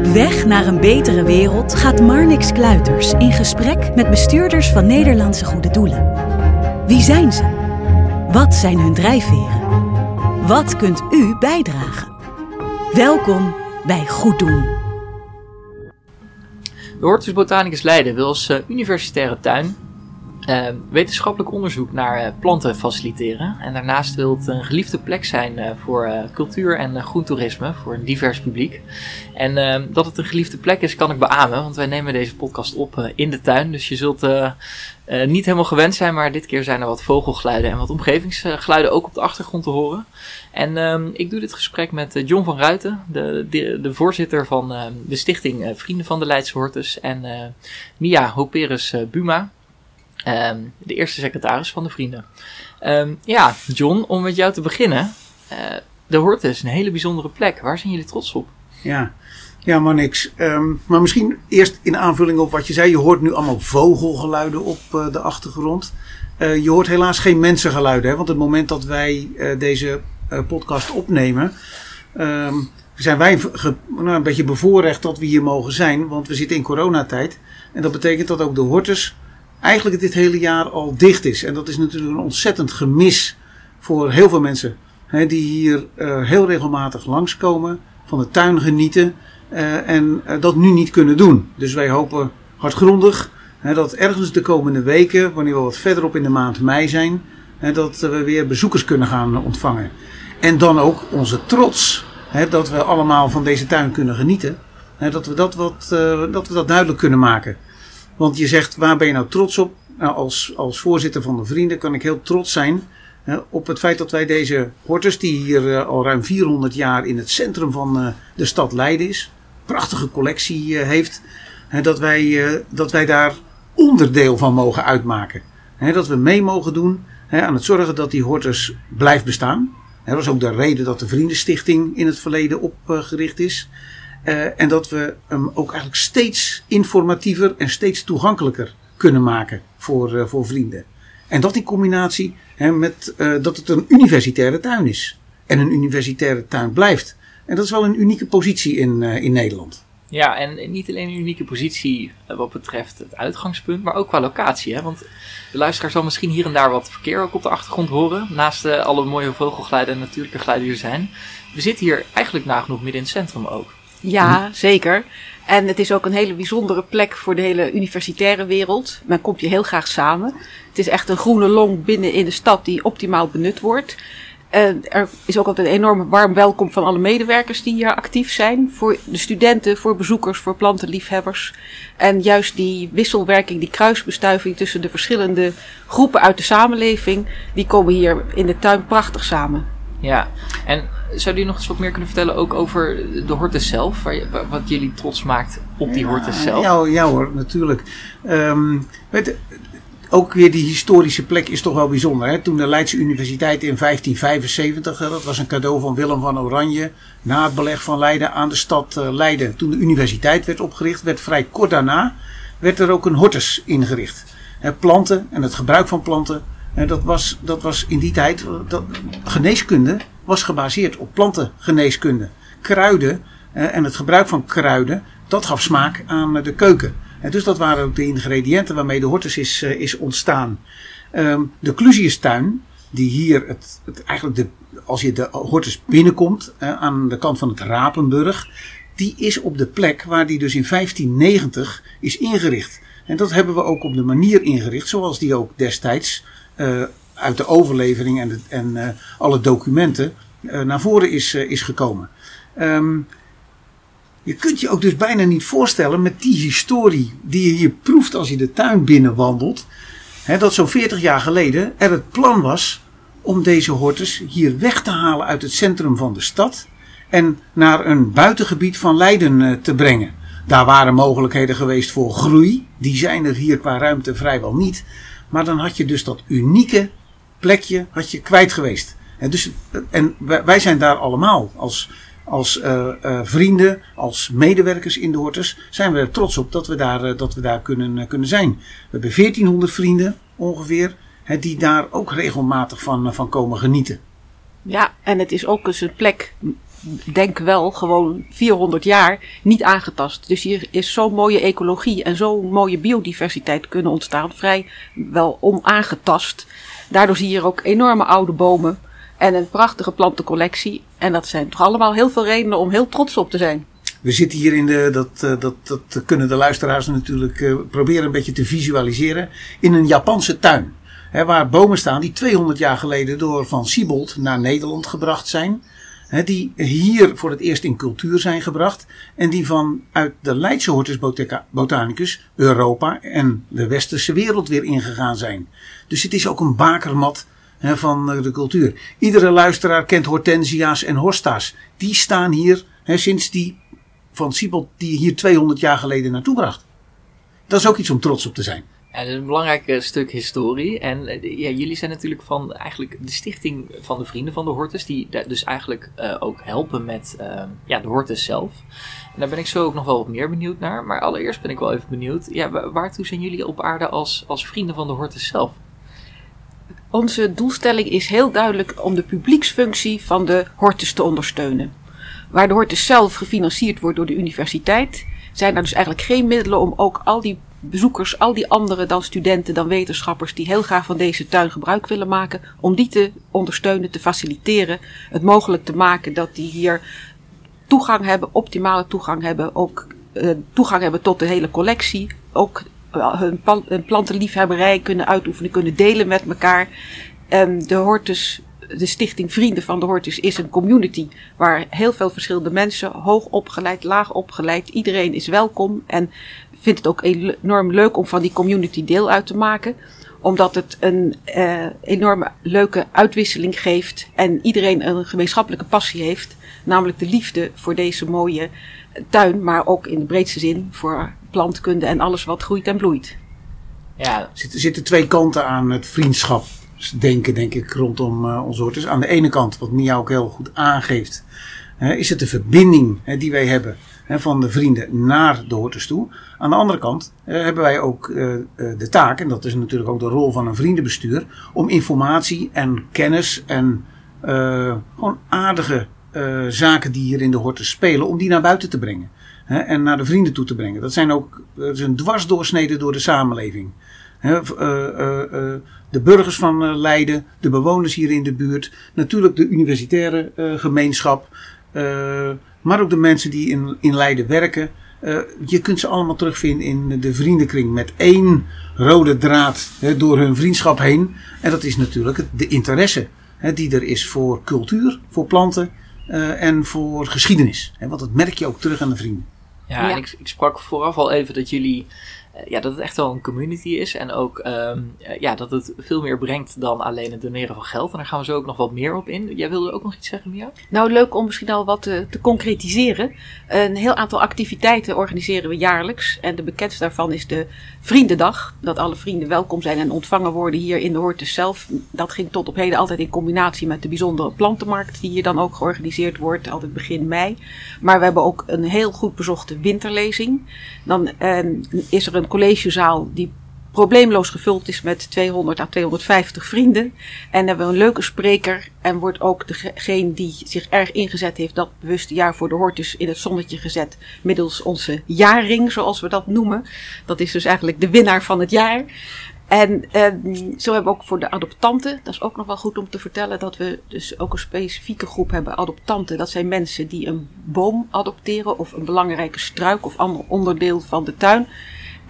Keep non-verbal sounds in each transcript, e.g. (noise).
Op weg naar een betere wereld gaat Marnix Kluiters in gesprek met bestuurders van Nederlandse Goede Doelen. Wie zijn ze? Wat zijn hun drijfveren? Wat kunt u bijdragen? Welkom bij Goed Doen. De Hortus Botanicus Leiden wil als uh, universitaire tuin uh, wetenschappelijk onderzoek naar uh, planten faciliteren. En daarnaast wil het een geliefde plek zijn uh, voor cultuur en groentoerisme, voor een divers publiek. En ehm, dat het een geliefde plek is, kan ik beamen, want wij nemen deze podcast op in de tuin. Dus je zult niet helemaal gewend zijn, maar dit keer zijn er wat vogelgeluiden en wat omgevingsgeluiden ook op de achtergrond te horen. En ehm, ik doe dit gesprek met John van Ruiten, de, de, de voorzitter van ehm, de stichting Vrienden van de Leidse Hortus, en Mia Hoperes Buma. Um, de eerste secretaris van de Vrienden. Um, ja, John, om met jou te beginnen. De Hortus, is een hele bijzondere plek. Waar zijn jullie trots op? Ja, ja maar niks. Um, maar misschien eerst in aanvulling op wat je zei. Je hoort nu allemaal vogelgeluiden op uh, de achtergrond. Uh, je hoort helaas geen mensengeluiden. Hè? Want het moment dat wij deze podcast opnemen... zijn wij nou, een beetje bevoorrecht dat we hier mogen zijn. Want we zitten in coronatijd. En dat betekent dat ook de Hortus eigenlijk dit hele jaar al dicht is. En dat is natuurlijk een ontzettend gemis voor heel veel mensen. Hè, die hier uh, heel regelmatig langskomen, van de tuin genieten uh, en uh, dat nu niet kunnen doen. Dus wij hopen hardgrondig hè, dat ergens de komende weken, wanneer we wat verderop in de maand mei zijn, hè, dat we weer bezoekers kunnen gaan ontvangen. En dan ook onze trots dat we allemaal van deze tuin kunnen genieten. Dat, we dat, wat, dat we dat duidelijk kunnen maken. Want je zegt, waar ben je nou trots op? Nou, als, als voorzitter van de Vrienden kan ik heel trots zijn op het feit dat wij deze hortus, die hier uh, al ruim 400 jaar in het centrum van uh, de stad Leiden is, prachtige collectie uh, heeft, dat, wij, dat wij daar onderdeel van mogen uitmaken. Dat we mee mogen doen aan het zorgen dat die hortus blijft bestaan. Dat is ook de reden dat de Vriendenstichting in het verleden opgericht is. Uh, en dat we hem ook eigenlijk steeds informatiever en steeds toegankelijker kunnen maken voor, uh, voor vrienden. En dat in combinatie hè, met uh, dat het een universitaire tuin is. En een universitaire tuin blijft. En dat is wel een unieke positie in, in Nederland. Ja, en niet alleen een unieke positie wat betreft het uitgangspunt, maar ook qua locatie. Hè? Want de luisteraar zal misschien hier en daar wat verkeer ook op de achtergrond horen. Naast alle mooie vogelgeluiden en natuurlijke geluiden die er zijn. We zitten hier eigenlijk nagenoeg midden in het centrum ook. Ja, zeker. En het is ook een hele bijzondere plek voor de hele universitaire wereld. Men komt hier heel graag samen. Het is echt een groene long binnen in de stad die optimaal benut wordt. En er is ook altijd een enorm warm welkom van alle medewerkers die hier actief zijn. Voor de studenten, voor bezoekers, voor plantenliefhebbers. En juist die wisselwerking, die kruisbestuiving tussen de verschillende groepen uit de samenleving, die komen hier in de tuin prachtig samen. Ja, en zou u nog eens wat meer kunnen vertellen ook over de hortus zelf? Waar je, wat jullie trots maakt op die ja, hortus zelf? Ja, ja hoor, natuurlijk. Um, weet, ook weer die historische plek is toch wel bijzonder. Hè? Toen de Leidse Universiteit in 1575, dat was een cadeau van Willem van Oranje, na het beleg van Leiden aan de stad uh, Leiden. Toen de universiteit werd opgericht, werd vrij kort daarna werd er ook een hortus ingericht. Hè, planten en het gebruik van planten en dat was, dat was in die tijd, dat, geneeskunde was gebaseerd op plantengeneeskunde. Kruiden eh, en het gebruik van kruiden, dat gaf smaak aan de keuken. En dus dat waren ook de ingrediënten waarmee de hortus is, uh, is ontstaan. Um, de Clusiustuin, die hier het, het, eigenlijk de, als je de hortus binnenkomt aan de kant van het Rapenburg, die is op de plek waar die dus in 1590 is ingericht. En dat hebben we ook op de manier ingericht zoals die ook destijds uh, uit de overlevering en, en uh, alle documenten uh, naar voren is, is gekomen. Um, je kunt je ook dus bijna niet voorstellen met die historie die je hier proeft als je de tuin binnenwandelt. Hè, dat zo'n 40 jaar geleden er het plan was om deze hortus hier weg te halen uit het centrum van de stad en naar een buitengebied van Leiden te brengen. Daar waren mogelijkheden geweest voor groei. Die zijn er hier qua ruimte vrijwel niet. Maar dan had je dus dat unieke plekje had je kwijt geweest. En, dus, en wij zijn daar allemaal als, als uh, uh, vrienden, als medewerkers in de Hortus, zijn we er trots op dat we daar, uh, dat we daar kunnen, kunnen zijn. We hebben 1400 vrienden ongeveer, hè, die daar ook regelmatig van, van komen genieten. Ja, en het is ook eens een plek denk wel gewoon 400 jaar niet aangetast. Dus hier is zo'n mooie ecologie en zo'n mooie biodiversiteit kunnen ontstaan, vrij wel onaangetast. Daardoor zie je hier ook enorme oude bomen en een prachtige plantencollectie. En dat zijn toch allemaal heel veel redenen om heel trots op te zijn. We zitten hier in de, dat, eh, dat, dat kunnen de luisteraars natuurlijk uh, proberen een beetje te visualiseren, in een Japanse tuin. Hè, waar bomen staan die 200 jaar geleden door Van Siebold naar Nederland gebracht zijn. Die hier voor het eerst in cultuur zijn gebracht. En die vanuit de Leidse Hortus Botanicus Europa en de westerse wereld weer ingegaan zijn. Dus het is ook een bakermat van eh, de cultuur. Iedere luisteraar kent hortensia's en hosta's. Die staan hier sinds die Van Siebold die hier 200 jaar geleden naartoe bracht. Dat is ook iets om trots op te zijn. Dat is een belangrijk eh, stuk historie. En eh, ja, jullie zijn natuurlijk van eigenlijk de stichting van de Vrienden van de Hortus, die dus eigenlijk uh, ook helpen met uh, ja, de Hortus zelf. En daar ben ik zo ook nog wel wat meer benieuwd naar. Maar allereerst ben ik wel even benieuwd, ja, waartoe zijn jullie op aarde als, als Vrienden van de Hortus zelf? Onze doelstelling is heel duidelijk om de publieksfunctie van de Hortus te ondersteunen. Waar de Hortus zelf gefinancierd wordt door de universiteit, zijn er dus eigenlijk geen middelen om ook al die bezoekers, al die anderen dan studenten, dan wetenschappers die heel graag van deze tuin gebruik willen maken, om die te ondersteunen, te faciliteren, het mogelijk te maken dat die hier toegang hebben, optimale toegang hebben, ook uh, toegang hebben tot de hele collectie, ook uh, hun, plantenliefhebberij kunnen uitoefenen, kunnen delen met elkaar. Um, de Hortus de stichting Vrienden van de Hortus is een community waar heel veel verschillende mensen, hoog opgeleid, laag opgeleid, iedereen is welkom en vindt het ook enorm leuk om van die community deel uit te maken omdat het een uh, enorme leuke uitwisseling geeft en iedereen een gemeenschappelijke passie heeft, namelijk de liefde voor deze mooie tuin, maar ook in de breedste zin voor plantkunde en alles wat groeit en bloeit. Ja. Er zitten, zitten twee kanten aan het vriendschap denken, denk ik, rondom uh, onze hortus. Aan de ene kant, wat Mia ook heel goed aangeeft, hè, is het de verbinding hè, die wij hebben hè, van de vrienden naar de hortus toe. Aan de andere kant uh, hebben wij ook uh, de taak, en dat is natuurlijk ook de rol van een vriendenbestuur, om informatie en kennis en gewoon aardige zaken die hier in de hortus spelen, om die naar buiten te brengen. En naar de vrienden toe te brengen. Dat, zijn ook, dat is een dwarsdoorsnede door de samenleving. Hè, de burgers van Leiden, de bewoners hier in de buurt, natuurlijk de universitaire gemeenschap, maar ook de mensen die in, in Leiden werken. Uh, je kunt ze allemaal terugvinden in de vriendenkring met één rode draad hè, door hun vriendschap heen. En dat is natuurlijk de interesse hè, die er is voor cultuur, voor planten uh, en voor geschiedenis. Hè, want dat merk je ook terug aan de vrienden. Ja, ja. en ik, ik, sprak vooraf al even dat jullie eh, ja, dat het echt wel een community is. En ook um, ja, dat het veel meer brengt dan alleen het doneren van geld. En daar gaan we zo ook nog wat meer op in. Jij wilde ook nog iets zeggen, Mia? Nou, leuk om misschien al wat te, te concretiseren. Een heel aantal activiteiten organiseren we jaarlijks. En de bekendste daarvan is de Vriendendag. Dat alle vrienden welkom zijn en ontvangen worden hier in de Hortus zelf. Dat ging tot op heden altijd in combinatie met de bijzondere plantenmarkt. Die hier dan ook georganiseerd wordt, altijd begin mei. Maar we hebben ook een heel goed bezochte winterlezing. Dan eh, is er een collegezaal die probleemloos gevuld is met 200 à 250 vrienden. En hebben we een leuke spreker. En wordt ook degene die zich erg ingezet heeft dat bewuste jaar voor de Hortus in het zonnetje gezet. Middels onze jaarring, zoals we dat noemen. Dat is dus eigenlijk de winnaar van het jaar. En eh, zo hebben we ook voor de adoptanten, dat is ook nog wel goed om te vertellen, dat we dus ook een specifieke groep hebben adoptanten. Dat zijn mensen die een boom adopteren of een belangrijke struik of ander onderdeel van de tuin.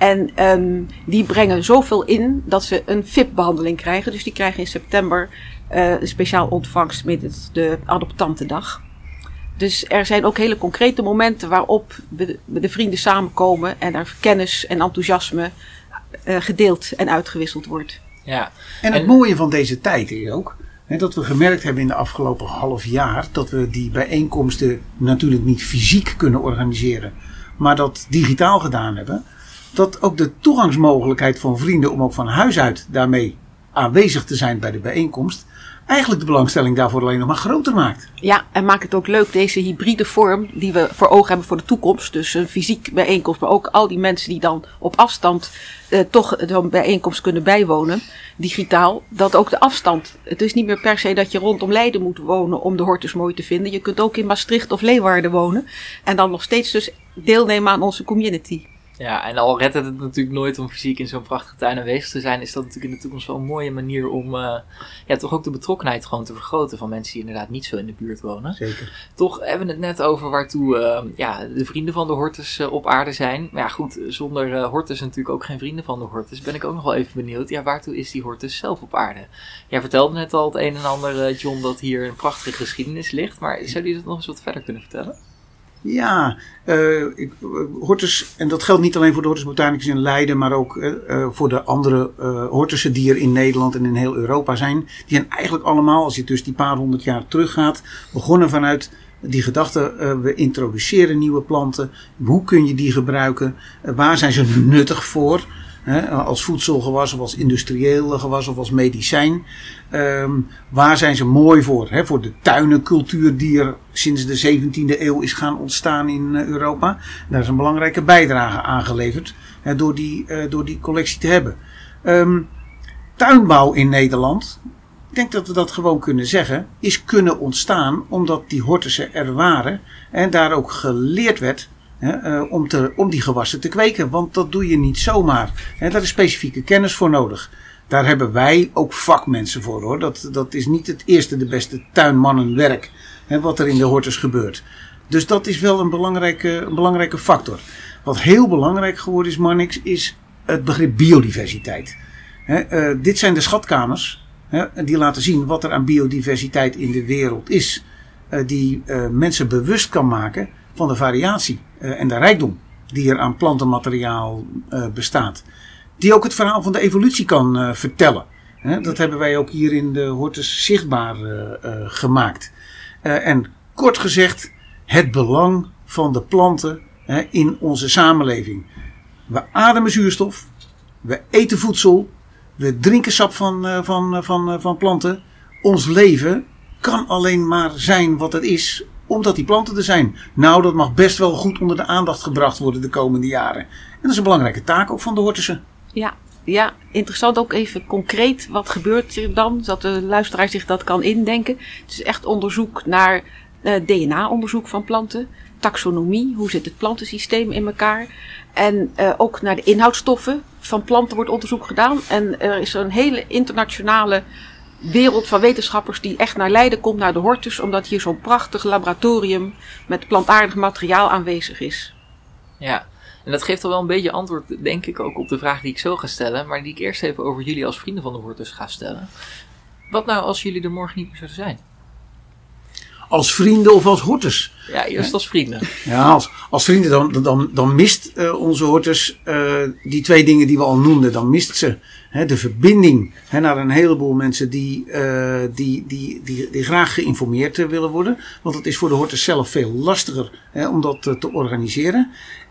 En um, die brengen zoveel in dat ze een VIP-behandeling krijgen. Dus die krijgen in september uh, een speciaal ontvangst met de adoptantendag. Dus er zijn ook hele concrete momenten waarop we de vrienden samenkomen en er kennis en enthousiasme uh, gedeeld en uitgewisseld wordt. Ja. En het en, mooie van deze tijd is ook hè, dat we gemerkt hebben in de afgelopen half jaar dat we die bijeenkomsten natuurlijk niet fysiek kunnen organiseren, maar dat digitaal gedaan hebben dat ook de toegangsmogelijkheid van vrienden om ook van huis uit daarmee aanwezig te zijn bij de bijeenkomst eigenlijk de belangstelling daarvoor alleen nog maar groter maakt. Ja, en maak het ook leuk, deze hybride vorm die we voor ogen hebben voor de toekomst. Dus een fysiek bijeenkomst, maar ook al die mensen die dan op afstand eh, toch zo'n bijeenkomst kunnen bijwonen, digitaal. Dat ook de afstand. Het is niet meer per se dat je rondom Leiden moet wonen om de hortus mooi te vinden. Je kunt ook in Maastricht of Leeuwarden wonen. En dan nog steeds dus deelnemen aan onze community. Ja, en al redt het het natuurlijk nooit om fysiek in zo'n prachtige tuin aanwezig te zijn, is dat natuurlijk in de toekomst wel een mooie manier om uh, ja, toch ook de betrokkenheid gewoon te vergroten van mensen die inderdaad niet zo in de buurt wonen. Zeker. Toch hebben we het net over waartoe uh, ja, de vrienden van de Hortus uh, op aarde zijn. Maar ja, goed, zonder Hortus natuurlijk ook geen vrienden van de Hortus. Ben ik ook nog wel even benieuwd, ja, waartoe is die Hortus zelf op aarde? Jij vertelde net al het een en ander, John, dat hier een prachtige geschiedenis ligt. Maar zou je dat nog eens wat verder kunnen vertellen? Ja, uh, hortus, en dat geldt niet alleen voor de Hortus botanicus in Leiden, maar ook uh, voor de andere uh, hortussen die er in Nederland en in heel Europa zijn. Die zijn eigenlijk allemaal, als je dus die paar honderd jaar teruggaat, begonnen vanuit die gedachte, we introduceren nieuwe planten. Hoe kun je die gebruiken? waar zijn ze nuttig voor? Als voedselgewas of als industrieel gewas of als medicijn. Um, waar zijn ze mooi voor? Hè? Voor de tuinencultuur die er sinds de 17e eeuw is gaan ontstaan in uh, Europa. Daar is een belangrijke bijdrage aangeleverd hè, door, die, uh, door die collectie te hebben. Um, tuinbouw in Nederland, ik denk dat we dat gewoon kunnen zeggen, is kunnen ontstaan omdat die hortussen er waren en daar ook geleerd werd uh, om, te, om die gewassen te kweken. Want dat doe je niet zomaar. Hè, daar is specifieke kennis voor nodig. Daar hebben wij ook vakmensen voor hoor. Dat, dat is niet het eerste de beste tuinmannenwerk hè, wat er in de hortus gebeurt. Dus dat is wel een belangrijke, een belangrijke factor. Wat heel belangrijk geworden is, Marnix, is het begrip biodiversiteit. Uh, dit zijn de schatkamers die laten zien wat er aan biodiversiteit in de wereld is. Uh, die mensen bewust kan maken van de variatie en de rijkdom die er aan plantenmateriaal uh, bestaat. Die ook het verhaal van de evolutie kan uh, vertellen. Dat hebben wij ook hier in de Hortus zichtbaar gemaakt. en kort gezegd, het belang van de planten in onze samenleving. We ademen zuurstof, we eten voedsel, we drinken sap van, van, van, van planten. Ons leven kan alleen maar zijn wat het is omdat die planten er zijn. Nou, dat mag best wel goed onder de aandacht gebracht worden de komende jaren. En dat is een belangrijke taak ook van de Hortussen. Ja, ja, interessant ook even concreet. Wat gebeurt er dan? Zodat de luisteraar zich dat kan indenken. Het is echt onderzoek naar uh, DNA-onderzoek van planten. Taxonomie, hoe zit het plantensysteem in elkaar. En uh, ook naar de inhoudstoffen van planten wordt onderzoek gedaan. En er is een hele internationale wereld van wetenschappers die echt naar Leiden komt, naar de Hortus, omdat hier zo'n prachtig laboratorium met plantaardig materiaal aanwezig is. Ja, en dat geeft al wel een beetje antwoord, denk ik, ook op de vraag die ik zo ga stellen, maar die ik eerst even over jullie als vrienden van de Hortus ga stellen. Wat nou als jullie er morgen niet meer zouden zijn? Als vrienden of als hortus? Ja, eerst als vrienden. Ja, als, als vrienden dan, dan, dan mist uh, onze hortus uh, die twee dingen die we al noemden. Dan mist ze de verbinding naar een heleboel mensen die, uh, die, die, die, die, graag geïnformeerd willen worden. Want het is voor de hortus zelf veel lastiger om dat te organiseren.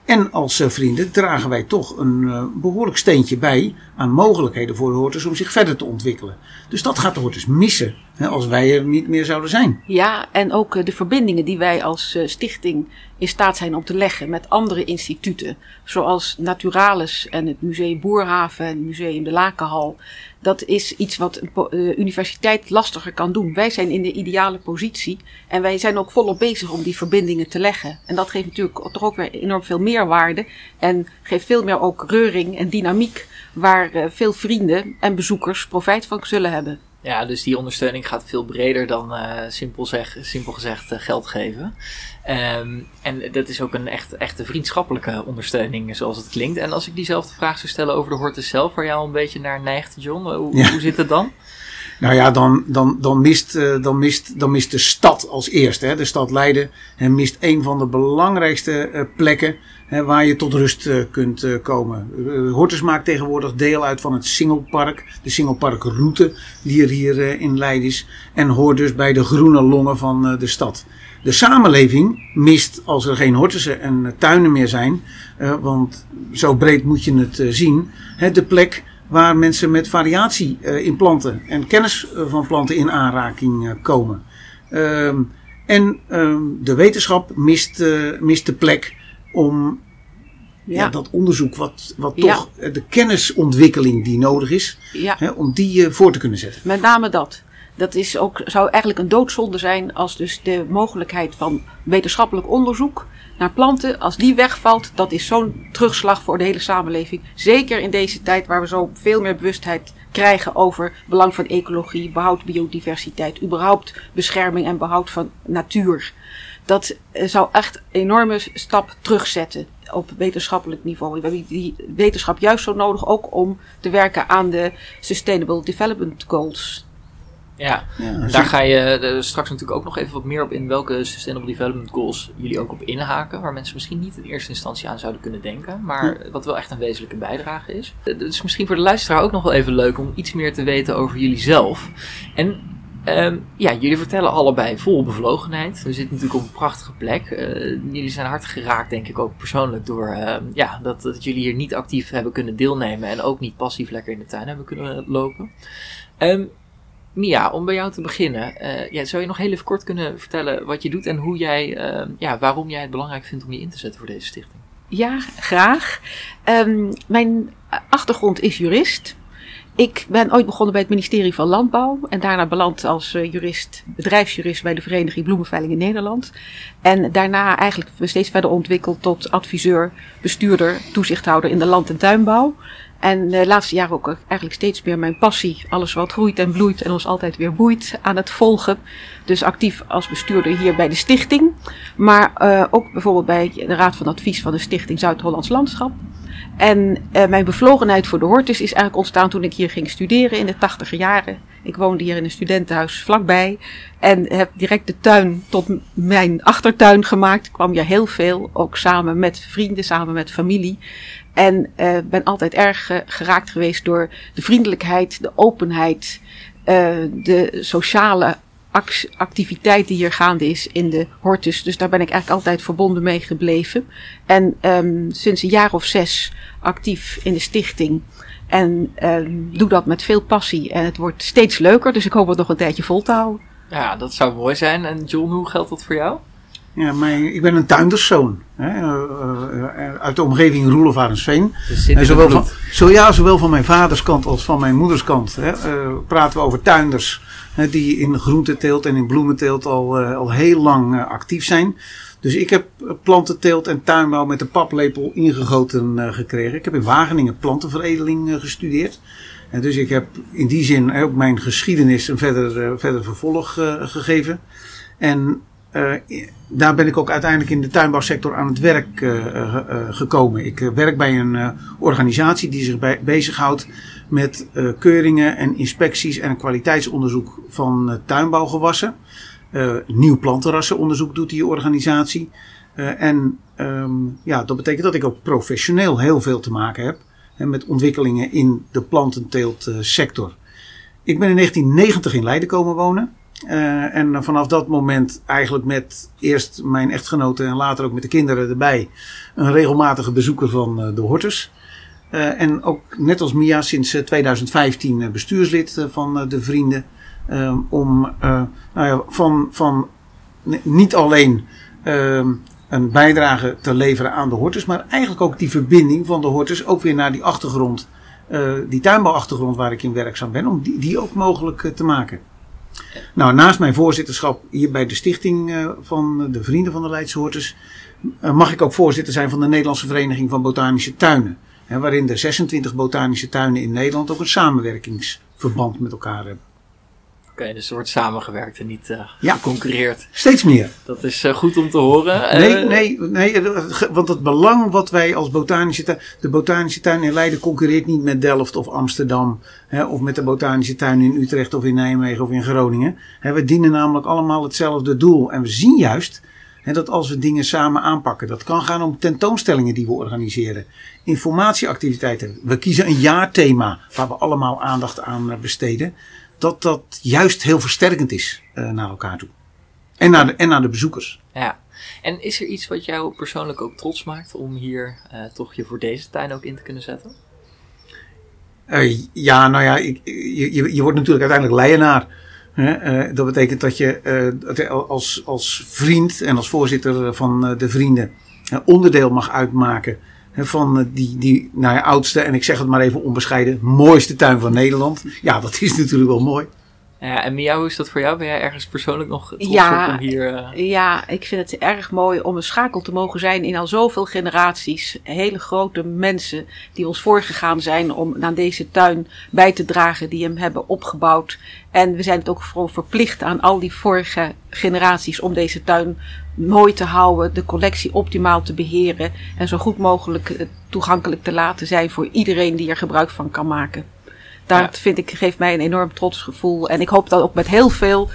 En als vrienden dragen wij toch een behoorlijk steentje bij aan mogelijkheden voor de hortus om zich verder te ontwikkelen. Dus dat gaat de hortus missen hè, als wij er niet meer zouden zijn. Ja, en ook de verbindingen die wij als stichting in staat zijn om te leggen met andere instituten, zoals Naturalis en het Museum Boerhaven en het Museum de Lakenhal. Dat is iets wat een universiteit lastiger kan doen. Wij zijn in de ideale positie en wij zijn ook volop bezig om die verbindingen te leggen. En dat geeft natuurlijk toch ook weer enorm veel meerwaarde en geeft veel meer ook reuring en dynamiek waar veel vrienden en bezoekers profijt van zullen hebben. Ja, dus die ondersteuning gaat veel breder dan uh, simpel, zeg, simpel gezegd uh, geld geven. Um, en dat is ook een echt, echte vriendschappelijke ondersteuning, zoals het klinkt. En als ik diezelfde vraag zou stellen over de Hortus zelf, waar jou een beetje naar neigt, John, hoe, ja. hoe zit het dan? Nou ja, dan, dan, dan, mist, dan, mist, dan mist de stad als eerste. Hè. De stad Leiden hè, mist een van de belangrijkste plekken hè, waar je tot rust uh, kunt komen. Hortus maakt tegenwoordig deel uit van het Singelpark, de Singelparkroute die er hier in Leiden is. En hoort dus bij de groene longen van de stad. De samenleving mist als er geen hortussen en tuinen meer zijn, want zo breed moet je het zien, de plek waar mensen met variatie eh, in planten en kennis eh, van planten in aanraking eh, komen. Ehm, en ehm, de wetenschap mist, eh, mist de plek om ja. Ja, dat onderzoek, wat, wat toch eh, de kennisontwikkeling die nodig is, ja. hè, om die eh, voor te kunnen zetten. Met name dat. Dat is ook, zou eigenlijk een doodzonde zijn als dus de mogelijkheid van wetenschappelijk onderzoek naar planten, als die wegvalt, dat is zo'n terugslag voor de hele samenleving. Zeker in deze tijd waar we zo veel meer bewustheid krijgen over belang van ecologie, behoud biodiversiteit, überhaupt bescherming en behoud van natuur. Dat eh, zou echt een enorme stap terugzetten op wetenschappelijk niveau. We hebben die wetenschap juist zo nodig ook om te werken aan de Sustainable Development Goals. Ja, Ja, daar ga je eh, straks natuurlijk ook nog even wat meer op in welke Sustainable Development Goals jullie ook op inhaken. Waar mensen misschien niet in eerste instantie aan zouden kunnen denken. Maar wat wel echt een wezenlijke bijdrage is. Eh, Dus misschien voor de luisteraar ook nog wel even leuk om iets meer te weten over jullie zelf. En ehm, ja, jullie vertellen allebei vol bevlogenheid. We zitten natuurlijk op een prachtige plek. Eh, jullie zijn hard geraakt, denk ik ook persoonlijk, door ehm, ja, dat, dat jullie hier niet actief hebben kunnen deelnemen. En ook niet passief lekker in de tuin hebben kunnen lopen. Ehm, Mia, om bij jou te beginnen. eh, zou je nog heel even kort kunnen vertellen wat je doet en hoe jij, ja, waarom jij het belangrijk vindt om je in te zetten voor deze stichting? Ja, graag. Mijn achtergrond is jurist. Ik ben ooit begonnen bij het ministerie van Landbouw en daarna beland als eh, jurist, bedrijfsjurist bij de Vereniging Bloemenveiling in Nederland. En daarna eigenlijk steeds verder ontwikkeld tot adviseur, bestuurder, toezichthouder in de land- en tuinbouw. En de laatste jaren ook eigenlijk steeds meer mijn passie, alles wat groeit en bloeit en ons altijd weer boeit, aan het volgen. Dus actief als bestuurder hier bij de stichting. Maar eh, ook bijvoorbeeld bij de Raad van Advies van de Stichting Zuid-Hollands Landschap. En eh, mijn bevlogenheid voor de hortus is eigenlijk ontstaan toen ik hier ging studeren in de tachtiger jaren. Ik woonde hier in een studentenhuis vlakbij. En heb direct de tuin tot mijn achtertuin gemaakt. Ik kwam hier heel veel, ook samen met vrienden, samen met familie. En eh, ben altijd erg eh, geraakt geweest door de vriendelijkheid, de openheid, eh, de sociale activiteit die hier gaande is in de hortus. Dus daar ben ik eigenlijk altijd verbonden mee gebleven. En ehm, sinds een jaar of zes actief in de stichting. En ehm, doe dat met veel passie. En het wordt steeds leuker, dus ik hoop het nog een tijdje vol te houden. Ja, dat zou mooi zijn. En John, hoe geldt dat voor jou? Ja, mijn, ik ben een tuinderszoon. Hè, eh, eh, uit de omgeving Roelofarensveen. Zit En zowel, van, zo, ja, zowel van mijn vaderskant als van mijn moederskant hè, eh, praten we over tuinders. Hè, die in groenteteelt en in bloementeelt al, eh, al heel lang eh, actief zijn. Dus ik heb eh, plantenteelt en tuinbouw met de paplepel ingegoten eh, gekregen. Ik heb in Wageningen plantenveredeling eh, gestudeerd. En dus ik heb in die zin ook mijn geschiedenis een verder, eh, verder vervolg eh, gegeven. En eh, daar ben ik ook uiteindelijk in de tuinbouwsector aan het werk eh, eh, gekomen. Ik werk bij een organisatie die zich bij, bezighoudt met keuringen en inspecties en kwaliteitsonderzoek van tuinbouwgewassen. Nieuw plantenrassenonderzoek doet die organisatie. En ehm, ja, dat betekent dat ik ook professioneel heel veel te maken heb hè, met ontwikkelingen in de plantenteeltsector. Ik ben in 1990 in Leiden komen wonen. Eh, en vanaf dat moment eigenlijk met eerst mijn echtgenote en later ook met de kinderen erbij een regelmatige bezoeker van eh, de Hortus. Eh, en ook net als Mia sinds eh, 2015 eh, bestuurslid van de Vrienden. Om nou ja, van, van niet alleen een bijdrage te leveren aan de Hortus, maar eigenlijk ook die verbinding van de Hortus ook weer naar die achtergrond, eh, die tuinbouwachtergrond waar ik in werkzaam ben, om die, die ook mogelijk te maken. Nou, naast mijn voorzitterschap hier bij de stichting eh, van de Vrienden van de Leidse Hortus, eh, mag ik ook voorzitter zijn van de Nederlandse Vereniging van Botanische Tuinen. Waarin de 26 botanische tuinen in Nederland ook een samenwerkingsverband met elkaar hebben. Oké, dus er wordt samengewerkt en niet eh Ja. geconcurreerd. Steeds meer. Dat is eh, goed om te horen. Nee, Eh, nee, nee, want het belang wat wij als botanische tuin. De botanische tuin in Leiden concurreert niet met Delft of Amsterdam. Hè, of met de botanische tuin in Utrecht of in Nijmegen of in Groningen. Hè, we dienen namelijk allemaal hetzelfde doel. En we zien juist hè, dat als we dingen samen aanpakken. Dat kan gaan om tentoonstellingen die we organiseren. Informatieactiviteiten. We kiezen een jaarthema waar we allemaal aandacht aan besteden. Dat dat juist heel versterkend is eh, naar elkaar toe. En naar de, en naar de bezoekers. Ja. En is er iets wat jou persoonlijk ook trots maakt om hier eh, toch je voor deze tuin ook in te kunnen zetten? Uh, ja, nou ja, ik, je, je, je wordt natuurlijk uiteindelijk leienaar. Uh, dat betekent dat je als, als vriend en als voorzitter van de vrienden onderdeel mag uitmaken van die, die nou oudste, en ik zeg het maar even onbescheiden, mooiste tuin van Nederland. Ja, dat is natuurlijk wel mooi. Ja, en Mia, hoe is dat voor jou? Ben jij ergens persoonlijk nog trots ja, om hier... Uh... Ja, ik vind het erg mooi om een schakel te mogen zijn in al zoveel generaties. Hele grote mensen die ons voorgegaan zijn om aan deze tuin bij te dragen, die hem hebben opgebouwd. En we zijn het ook vooral verplicht aan al die vorige generaties om deze tuin mooi te houden, de collectie optimaal te beheren en zo goed mogelijk eh, toegankelijk te laten zijn voor iedereen die er gebruik van kan maken. Dat vind ik, geeft mij een enorm trots gevoel. En ik hoop dat ook met heel veel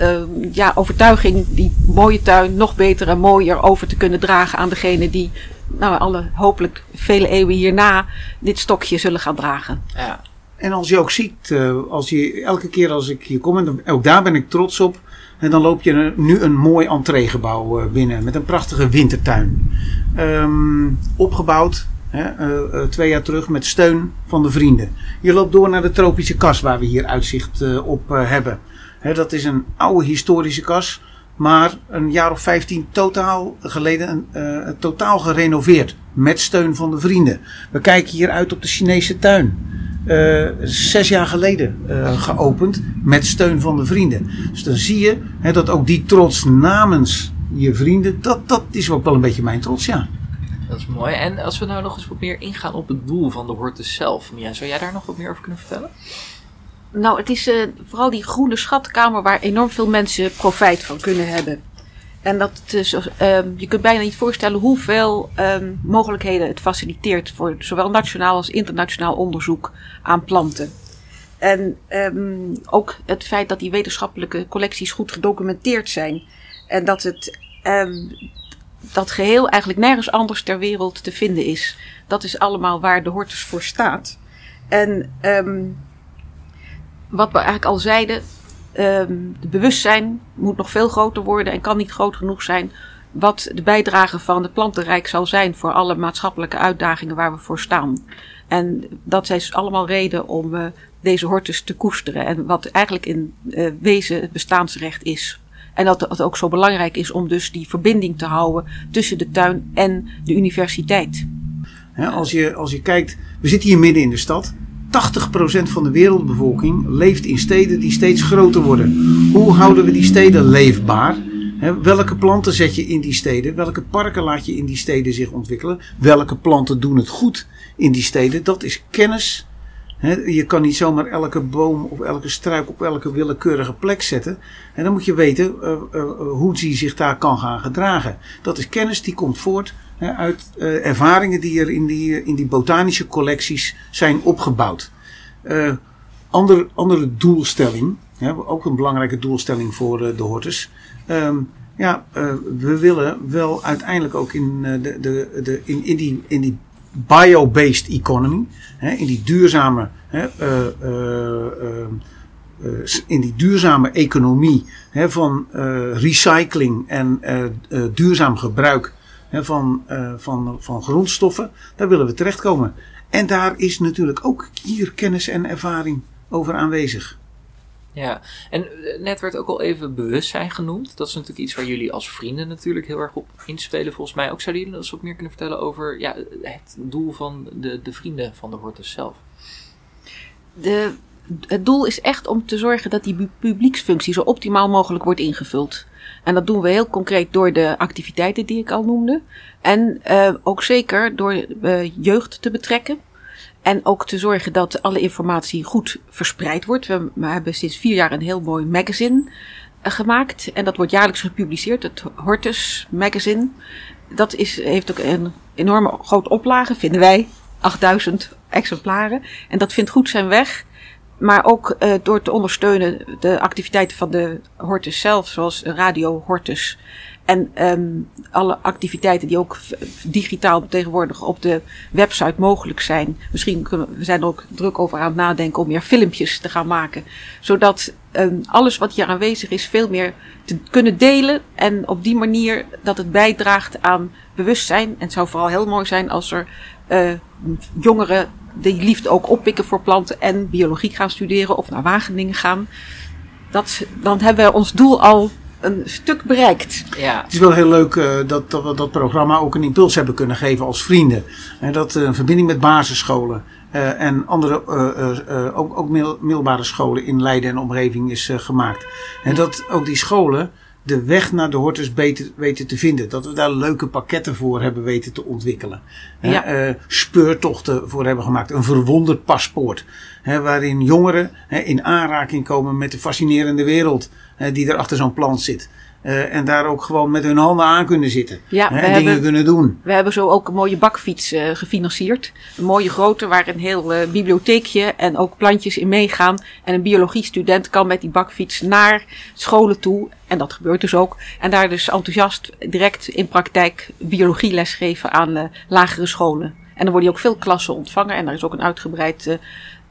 uh, ja, overtuiging die mooie tuin nog beter en mooier over te kunnen dragen aan degene die nou, alle hopelijk vele eeuwen hierna dit stokje zullen gaan dragen. Ja. En als je ook ziet, uh, als je, elke keer als ik hier kom, en ook daar ben ik trots op. En dan loop je nu een mooi entreegebouw eh, binnen met een prachtige wintertuin. Um, opgebouwd Hè, uh, twee jaar terug met steun van de vrienden. Je loopt door naar de tropische kas waar we hier uitzicht uh, op hebben. Hè, dat is een oude historische kas, maar een jaar of vijftien totaal geleden totaal gerenoveerd. Met steun van de vrienden. We kijken hier uit op de Chinese tuin. zes jaar geleden geopend met steun van de vrienden. Dus dan zie je dat ook die trots namens je vrienden, dat, dat is ook wel een beetje mijn trots, ja. Dat is mooi. En als we nou nog eens wat meer ingaan op het doel van de Hortus zelf. Mia, zou jij daar nog wat meer over kunnen vertellen? Nou, het is uh, vooral die groene schatkamer waar enorm veel mensen profijt van kunnen hebben. En dat is, uh, je kunt bijna niet voorstellen hoeveel um, mogelijkheden het faciliteert voor zowel nationaal als internationaal onderzoek aan planten. En um, ook het feit dat die wetenschappelijke collecties goed gedocumenteerd zijn. En dat het dat geheel eigenlijk nergens anders ter wereld te vinden is. Dat is allemaal waar de Hortus voor staat. En um, wat we eigenlijk al zeiden, um, de bewustzijn moet nog veel groter worden en kan niet groot genoeg zijn wat de bijdrage van het plantenrijk zal zijn voor alle maatschappelijke uitdagingen waar we voor staan. En dat is allemaal reden om uh, deze hortus te koesteren en wat eigenlijk in uh, wezen het bestaansrecht is. En dat het ook zo belangrijk is om dus die verbinding te houden tussen de tuin en de universiteit. als, je, als je kijkt, we zitten hier midden in de stad. 80% van de wereldbevolking leeft in steden die steeds groter worden. Hoe houden we die steden leefbaar? welke planten zet je in die steden? Welke parken laat je in die steden zich ontwikkelen? Welke planten doen het goed in die steden? Dat is kennis je kan niet zomaar elke boom of elke struik op elke willekeurige plek zetten. En dan moet je weten uh, uh, hoe die zich daar kan gaan gedragen. Dat is kennis die komt voort uit uh, ervaringen die er in die, in die botanische collecties zijn opgebouwd. Ander, andere doelstelling, ook een belangrijke doelstelling voor de hortus. Um, ja, we willen wel uiteindelijk ook in, de, de, de, in, in, die, in die bio-based economy, hè, in die duurzame, hè, uh, uh, in die duurzame economie hè, van recycling en duurzaam gebruik van, van, van grondstoffen, daar willen we terechtkomen. En daar is natuurlijk ook hier kennis en ervaring over aanwezig. Ja, en eh, net werd ook al even bewustzijn genoemd. Dat is natuurlijk iets waar jullie als vrienden natuurlijk heel erg op inspelen, volgens mij. Ook zouden jullie eens wat meer kunnen vertellen over ja, het doel van de, de vrienden van de Hortus zelf? De, het doel is echt om te zorgen dat die publieksfunctie zo optimaal mogelijk wordt ingevuld. En dat doen we heel concreet door de activiteiten die ik al noemde. En uh, ook zeker door uh, jeugd te betrekken. En ook te zorgen dat alle informatie goed verspreid wordt. We, hebben sinds vier jaar een heel mooi magazine uh, gemaakt. En dat wordt jaarlijks gepubliceerd, het Hortus Magazine. Dat is, heeft ook een enorme grote oplage, vinden wij. 8000 exemplaren. En dat vindt goed zijn weg. Maar ook uh, door te ondersteunen de activiteiten van de Hortus zelf, zoals Radio Hortus. En um, alle activiteiten die ook digitaal tegenwoordig op de website mogelijk zijn. Misschien kunnen we zijn er ook druk over aan het nadenken om meer filmpjes te gaan maken. Zodat um, alles wat hier aanwezig is veel meer te kunnen delen. En op die manier dat het bijdraagt aan bewustzijn. En het zou vooral heel mooi zijn als er uh, jongeren die liefde ook oppikken voor planten en biologie gaan studeren of naar Wageningen gaan. Dat, dan hebben we ons doel al een stuk bereikt. Ja, Het is wel heel leuk eh, dat, dat we dat programma ook een impuls hebben kunnen geven als vrienden. En dat eh, een verbinding met basisscholen eh, en andere eh, eh, eh, ook, ook middel- middelbare scholen in Leiden en omgeving is eh, gemaakt. En dat ook die scholen de weg naar de hortus beter weten te vinden. Dat we daar leuke pakketten voor hebben weten te ontwikkelen. Hè, Ja. eh, speurtochten voor hebben gemaakt. Een verwonderd paspoort. Hè, waarin jongeren hè, in aanraking komen met de fascinerende wereld die er achter zo'n plant zit. Eh, en daar ook gewoon met hun handen aan kunnen zitten. Ja, hè, en hebben- dingen kunnen doen. We hebben zo ook een mooie bakfiets eh, gefinancierd. Een mooie grote waar een heel eh, bibliotheekje en ook plantjes in meegaan. En een biologiestudent kan met die bakfiets naar scholen toe. En dat gebeurt dus ook. En daar dus enthousiast direct in praktijk biologie lesgeven aan lagere scholen. En dan worden ook veel klassen ontvangen. En daar is ook een uitgebreid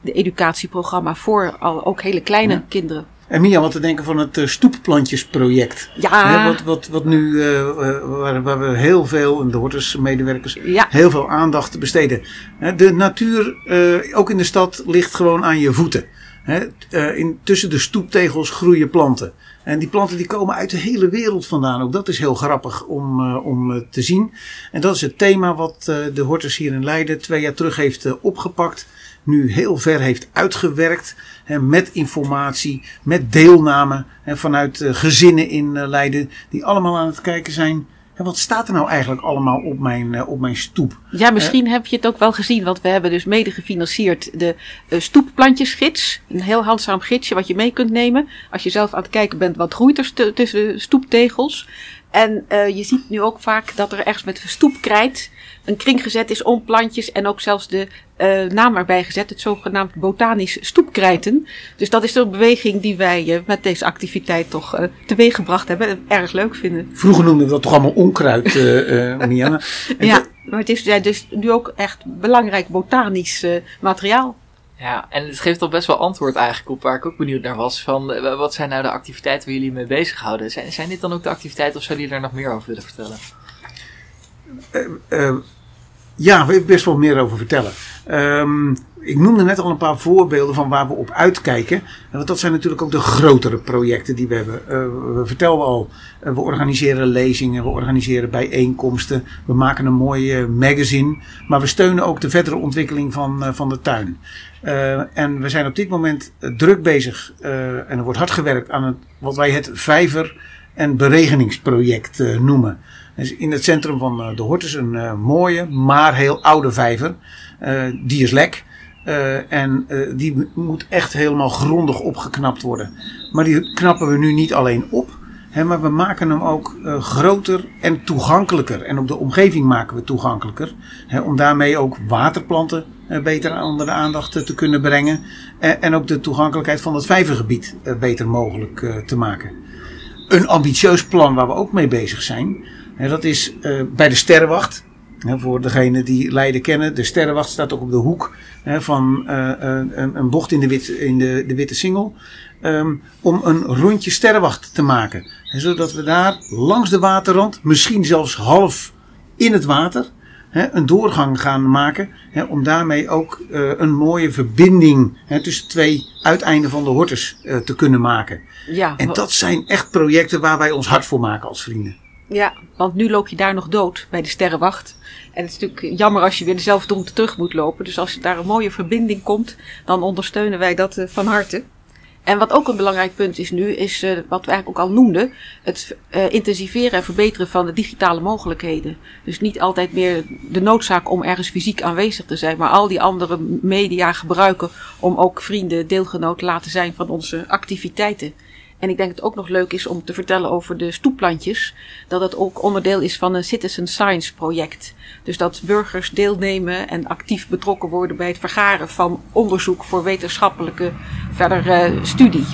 de educatieprogramma voor al, ook hele kleine Ja. kinderen. En Mia, wat te denken van het eh, stoepplantjesproject. Ja, Hè, wat, wat, wat nu, eh, waar, waar we heel veel, en de hortusmedewerkers, ja, heel veel aandacht besteden. De natuur, eh, ook in de stad, ligt gewoon aan je voeten. Hè, in, tussen de stoeptegels groeien planten. En die planten die komen uit de hele wereld vandaan. Ook dat is heel grappig om, om te zien. En dat is het thema wat de Hortus hier in Leiden twee jaar terug heeft opgepakt. Nu heel ver heeft uitgewerkt. Hè, met informatie, met deelname hè, vanuit eh, gezinnen in eh, Leiden. Die allemaal aan het kijken zijn. En wat staat er nou eigenlijk allemaal op mijn, eh, op mijn stoep? Ja, misschien heb je het ook wel gezien, want we hebben dus mede gefinancierd de uh, stoepplantjesgids. Een heel handzaam gidsje wat je mee kunt nemen. Als je zelf aan het kijken bent, wat groeit er tussen de stoeptegels. En uh, je ziet nu ook vaak dat er ergens met stoepkrijt een kring gezet is om plantjes en ook zelfs de uh, naam erbij gezet, het zogenaamd botanisch stoepkrijten. Dus dat is de beweging die wij uh, met deze activiteit toch uh, teweeg gebracht hebben en erg leuk vinden. Vroeger noemden we dat toch allemaal onkruid, uh, Mia? (laughs) ja, maar het is dus nu ook echt belangrijk botanisch materiaal. Ja, en het geeft al best wel antwoord eigenlijk op waar ik ook benieuwd naar was. Van uh, wat zijn nou de activiteiten waar jullie mee bezighouden? Zijn, zijn dit dan ook de activiteiten of zouden jullie daar nog meer over willen vertellen? Uh, ja, wil ik best wel meer over vertellen. Um, ik noemde net al een paar voorbeelden van waar we op uitkijken. Want dat zijn natuurlijk ook de grotere projecten die we hebben. Uh, we vertelden al, uh, we organiseren lezingen, we organiseren bijeenkomsten. We maken een mooi magazine. Maar we steunen ook de verdere ontwikkeling van, van de tuin. en we zijn op dit moment druk bezig en er wordt hard gewerkt aan het, wat wij het vijver- en beregeningsproject noemen. Dus in het centrum van de Hortus een mooie, maar heel oude vijver. Die is lek. Uh, en die moet echt helemaal grondig opgeknapt worden. Maar die knappen we nu niet alleen op. Hè, maar we maken hem ook groter en toegankelijker. En ook de omgeving maken we toegankelijker. Hè, om daarmee ook waterplanten beter onder de aandacht te kunnen brengen. en ook de toegankelijkheid van het vijvergebied beter mogelijk te maken. Een ambitieus plan waar we ook mee bezig zijn. En dat is bij de Sterrenwacht. Hè, voor degenen die Leiden kennen. De Sterrenwacht staat ook op de hoek hè, van uh, een, een, bocht in de, wit, in de, de Witte Singel. Um, om een rondje Sterrenwacht te maken. En zodat we daar langs de waterrand, misschien zelfs half in het water, hè, een doorgang gaan maken. Hè, om daarmee ook uh, een mooie verbinding hè, tussen twee uiteinden van de hortus te kunnen maken. Ja, en dat zijn echt projecten waar wij ons hard voor maken als vrienden. Ja, want nu loop je daar nog dood bij de Sterrenwacht. En het is natuurlijk jammer als je weer dezelfde route terug moet lopen. Dus als daar een mooie verbinding komt, dan ondersteunen wij dat uh, van harte. En wat ook een belangrijk punt is nu, is uh, wat we eigenlijk ook al noemden: het uh, intensiveren en verbeteren van de digitale mogelijkheden. Dus niet altijd meer de noodzaak om ergens fysiek aanwezig te zijn, maar al die andere media gebruiken om ook vrienden, deelgenoot te laten zijn van onze activiteiten. En ik denk het ook nog leuk is om te vertellen over de stoepplantjes. Dat het ook onderdeel is van een citizen science project. Dus dat burgers deelnemen en actief betrokken worden bij het vergaren van onderzoek voor wetenschappelijke verdere studie.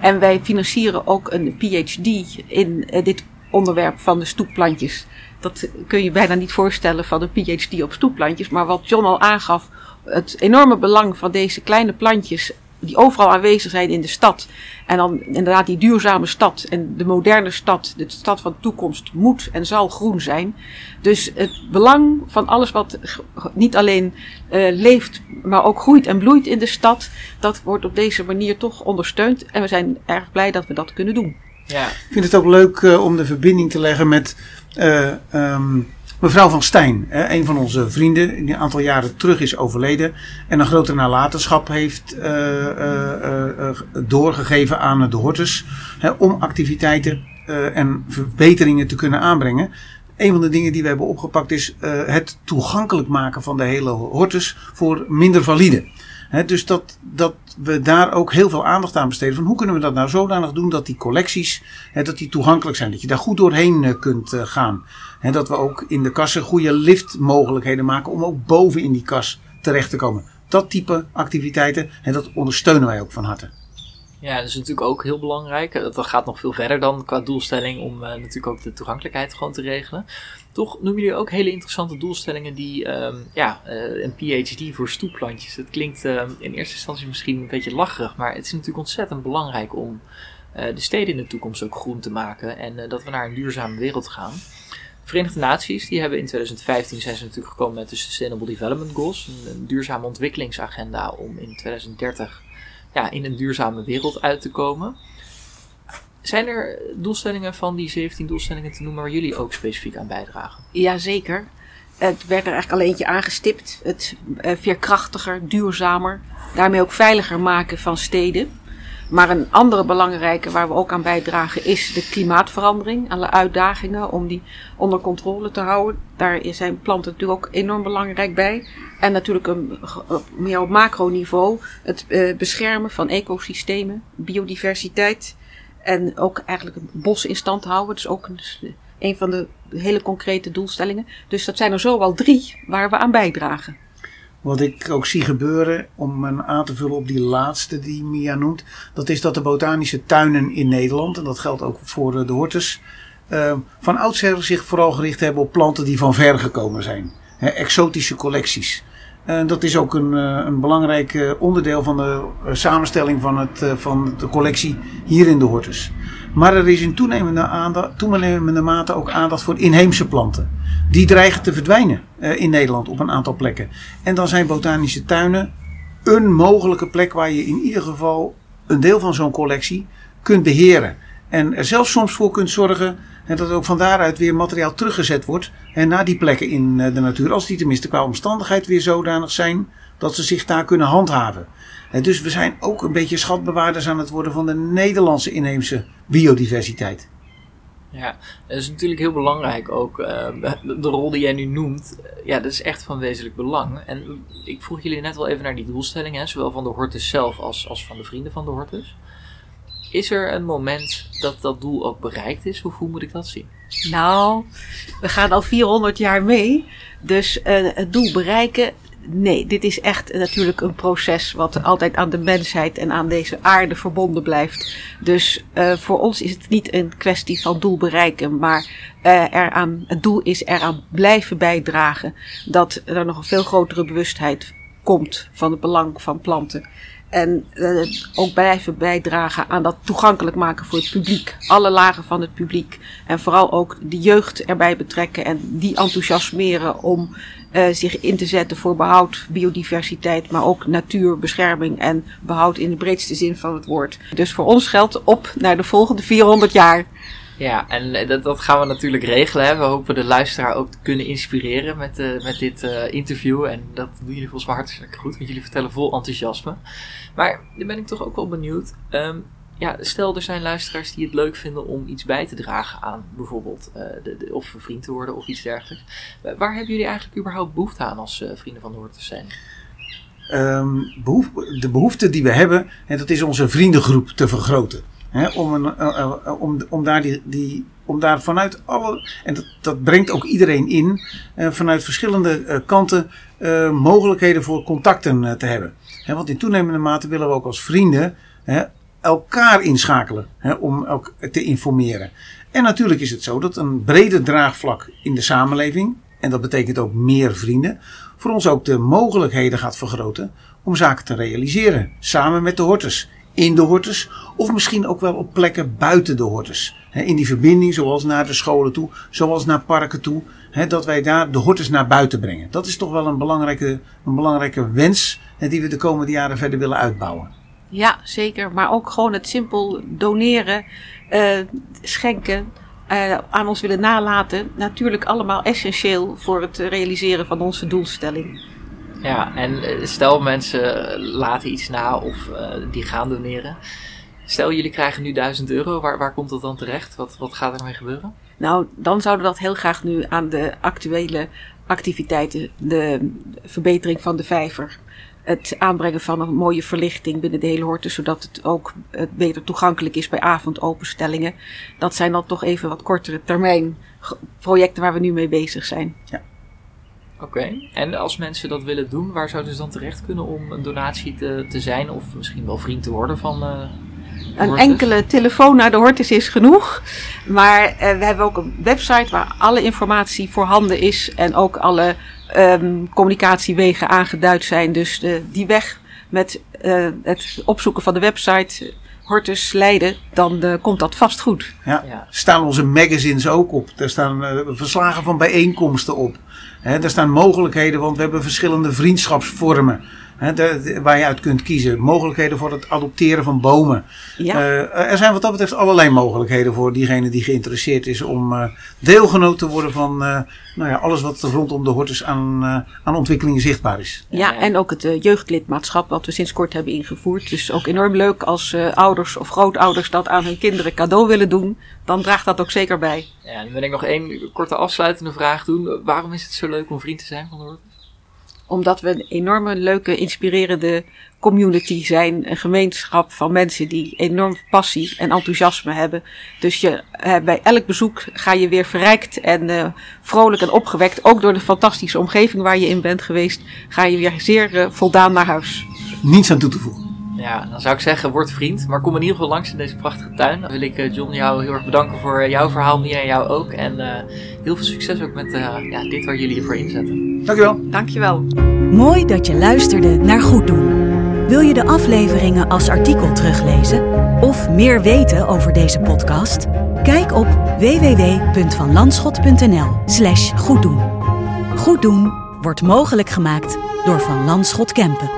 En wij financieren ook een PhD in uh, dit onderwerp van de stoepplantjes. Dat kun je bijna niet voorstellen van een PhD op stoepplantjes. Maar wat John al aangaf, het enorme belang van deze kleine plantjes die overal aanwezig zijn in de stad. En dan inderdaad die duurzame stad en de moderne stad, de stad van de toekomst, moet en zal groen zijn. Dus het belang van alles wat niet alleen uh, leeft, maar ook groeit en bloeit in de stad, dat wordt op deze manier toch ondersteund. En we zijn erg blij dat we dat kunnen doen. Ja. Ik vind het ook leuk uh, om de verbinding te leggen met uh, um, mevrouw van Stijn. Een van onze vrienden, die een aantal jaren terug is overleden. En een grote nalatenschap heeft uh, doorgegeven aan de hortus. Om activiteiten en verbeteringen te kunnen aanbrengen. Een van de dingen die we hebben opgepakt is het toegankelijk maken van de hele hortus voor minder valide dus dat, dat we daar ook heel veel aandacht aan besteden. Van hoe kunnen we dat nou zodanig doen dat die collecties dat die toegankelijk zijn. Dat je daar goed doorheen uh, kunt uh, gaan. He, dat we ook in de kassen goede liftmogelijkheden maken om ook boven in die kas terecht te komen. Dat type activiteiten, en dat ondersteunen wij ook van harte. Ja, dat is natuurlijk ook heel belangrijk. Dat gaat nog veel verder dan qua doelstelling om uh, natuurlijk ook de toegankelijkheid gewoon te regelen. Toch noemen jullie ook hele interessante doelstellingen die, um, ja, uh, een PhD voor stoepplantjes. Het klinkt in eerste instantie misschien een beetje lacherig, maar het is natuurlijk ontzettend belangrijk om de steden in de toekomst ook groen te maken en dat we naar een duurzame wereld gaan. De Verenigde Naties die hebben in 2015 zijn ze natuurlijk gekomen met de Sustainable Development Goals, een duurzame ontwikkelingsagenda om in 2030 ja, in een duurzame wereld uit te komen. Zijn er doelstellingen van die 17 doelstellingen te noemen waar jullie ook specifiek aan bijdragen? Jazeker. Het werd er eigenlijk al eentje aangestipt. Het uh, veerkrachtiger, duurzamer, daarmee ook veiliger maken van steden. Maar een andere belangrijke waar we ook aan bijdragen is de klimaatverandering. Alle uitdagingen om die onder controle te houden. Daar zijn planten natuurlijk ook enorm belangrijk bij. En natuurlijk een, meer op macroniveau het uh, beschermen van ecosystemen, biodiversiteit. En ook eigenlijk het bos in stand houden. Is ook een, een van de hele concrete doelstellingen. Dus dat zijn er zo wel drie waar we aan bijdragen. Wat ik ook zie gebeuren, om aan te vullen op die laatste die Mia noemt, dat is dat de botanische tuinen in Nederland, en dat geldt ook voor de hortus, uh, van oudsher zich vooral gericht hebben op planten die van ver gekomen zijn. He, exotische collecties. Dat is ook een, uh, een belangrijk onderdeel van de samenstelling van, het, van de collectie hier in de hortus. Maar er is in toenemende, aandacht, toenemende mate ook aandacht voor inheemse planten. Die dreigen te verdwijnen uh, in Nederland op een aantal plekken. En dan zijn botanische tuinen een mogelijke plek waar je in ieder geval een deel van zo'n collectie kunt beheren. En er zelfs soms voor kunt zorgen en dat ook van daaruit weer materiaal teruggezet wordt naar die plekken in eh, de natuur. Als die tenminste qua omstandigheid weer zodanig zijn dat ze zich daar kunnen handhaven. En dus we zijn ook een beetje schatbewaarders aan het worden van de Nederlandse inheemse biodiversiteit. Ja, dat is natuurlijk heel belangrijk ook. Uh, de, rol die jij nu noemt, uh, ja, dat is echt van wezenlijk belang. En ik vroeg jullie net wel even naar die doelstellingen, zowel van de Hortus zelf als, als van de vrienden van de Hortus. Is er een moment dat dat doel ook bereikt is? Of hoe moet ik dat zien? Nou, we gaan al 400 jaar mee. Dus uh, het doel bereiken, nee, dit is echt natuurlijk een proces wat altijd aan de mensheid en aan deze aarde verbonden blijft. Dus uh, voor ons is het niet een kwestie van doel bereiken, maar uh, eraan, het doel is eraan blijven bijdragen dat er nog een veel grotere bewustheid komt van het belang van planten. En uh, ook blijven bijdragen aan dat toegankelijk maken voor het publiek. Alle lagen van het publiek. En vooral ook de jeugd erbij betrekken en die enthousiasmeren om uh, zich in te zetten voor behoud, biodiversiteit, maar ook natuurbescherming en behoud in de breedste zin van het woord. Dus voor ons geldt op naar de volgende 400 jaar. Ja, en eh, dat, dat gaan we natuurlijk regelen. We hopen de luisteraar ook te kunnen inspireren met, uh, met dit interview. En dat doen jullie volgens mij hartstikke goed, want jullie vertellen vol enthousiasme. Maar dan ben ik toch ook wel benieuwd. Um, ja, stel er zijn luisteraars die het leuk vinden om iets bij te dragen aan bijvoorbeeld uh, de, of vriend te worden of iets dergelijks. waar hebben jullie eigenlijk überhaupt behoefte aan als uh, vrienden van de te zijn? Behoef, de behoefte die we hebben, en dat is onze vriendengroep te vergroten. Om, een, om, daar die, die, om daar vanuit alle, en dat, dat brengt ook iedereen in, vanuit verschillende kanten mogelijkheden voor contacten te hebben. Hè, want in toenemende mate willen we ook als vrienden elkaar inschakelen hè, om ook te informeren. En natuurlijk is het zo dat een breder draagvlak in de samenleving en dat betekent ook meer vrienden, voor ons ook de mogelijkheden gaat vergroten om zaken te realiseren. Samen met de hortus. In de hortus of misschien ook wel op plekken buiten de hortus. In die verbinding, zoals naar de scholen toe, zoals naar parken toe. Dat wij daar de hortus naar buiten brengen. Dat is toch wel een belangrijke, een belangrijke wens die we de komende jaren verder willen uitbouwen. Ja, zeker. Maar ook gewoon het simpel doneren, uh, schenken, uh, aan ons willen nalaten. Natuurlijk allemaal essentieel voor het realiseren van onze doelstelling. Ja, en eh, stel mensen laten iets na of uh, die gaan doneren. Stel jullie krijgen nu 1000 euro, waar, waar komt dat dan terecht? Wat, wat gaat ermee gebeuren? Nou, dan zouden we dat heel graag nu aan de actuele activiteiten, de verbetering van de vijver, het aanbrengen van een mooie verlichting binnen de hele horte, zodat het ook beter toegankelijk is bij avondopenstellingen. Dat zijn dan toch even wat kortere termijn projecten waar we nu mee bezig zijn. Ja. Oké, en als mensen dat willen doen, waar zouden ze dan terecht kunnen om een donatie te, te zijn of misschien wel vriend te worden van, uh, een enkele telefoon naar de Hortus is genoeg. Maar uh, we hebben ook een website waar alle informatie voorhanden is. En ook alle um, communicatiewegen aangeduid zijn. Dus de, die weg met uh, het opzoeken van de website Hortus Leiden, dan uh, komt dat vast goed. Ja, ja. staan onze magazines ook op. Daar staan uh, verslagen van bijeenkomsten op. He, daar staan mogelijkheden, want we hebben verschillende vriendschapsvormen waar je uit kunt kiezen. Mogelijkheden voor het adopteren van bomen. Ja. Uh, er zijn wat dat betreft allerlei mogelijkheden voor diegene die geïnteresseerd is om uh, deelgenoot te worden van uh, nou ja, alles wat rondom de hortus aan, aan ontwikkelingen zichtbaar is. Ja, en ook het jeugdlidmaatschap wat we sinds kort hebben ingevoerd. Dus ook enorm leuk als ouders of grootouders dat aan hun kinderen cadeau willen doen. Dan draagt dat ook zeker bij. Ja, dan wil ik nog één korte afsluitende vraag doen. Waarom is het zo leuk om vriend te zijn van de hortus? Omdat we een enorme leuke, inspirerende community zijn. Een gemeenschap van mensen die enorm passie en enthousiasme hebben. Dus je, uh, bij elk bezoek ga je weer verrijkt en uh, vrolijk en opgewekt. Ook door de fantastische omgeving waar je in bent geweest. Ga je weer zeer uh, voldaan naar huis. Niets aan toe te voegen. Ja, dan zou ik zeggen, word vriend. Maar kom in ieder geval langs in deze prachtige tuin. Dan wil ik John jou heel erg bedanken voor jouw verhaal, Mia en jou ook. En heel veel succes ook met ja, dit waar jullie ervoor inzetten. Dankjewel. Dankjewel. Mooi dat je luisterde naar Goed Doen. Wil je de afleveringen als artikel teruglezen of meer weten over deze podcast? Kijk op www.vanlandschot.nl/slash goed doen. Goed doen wordt mogelijk gemaakt door Van Landschot Kempen.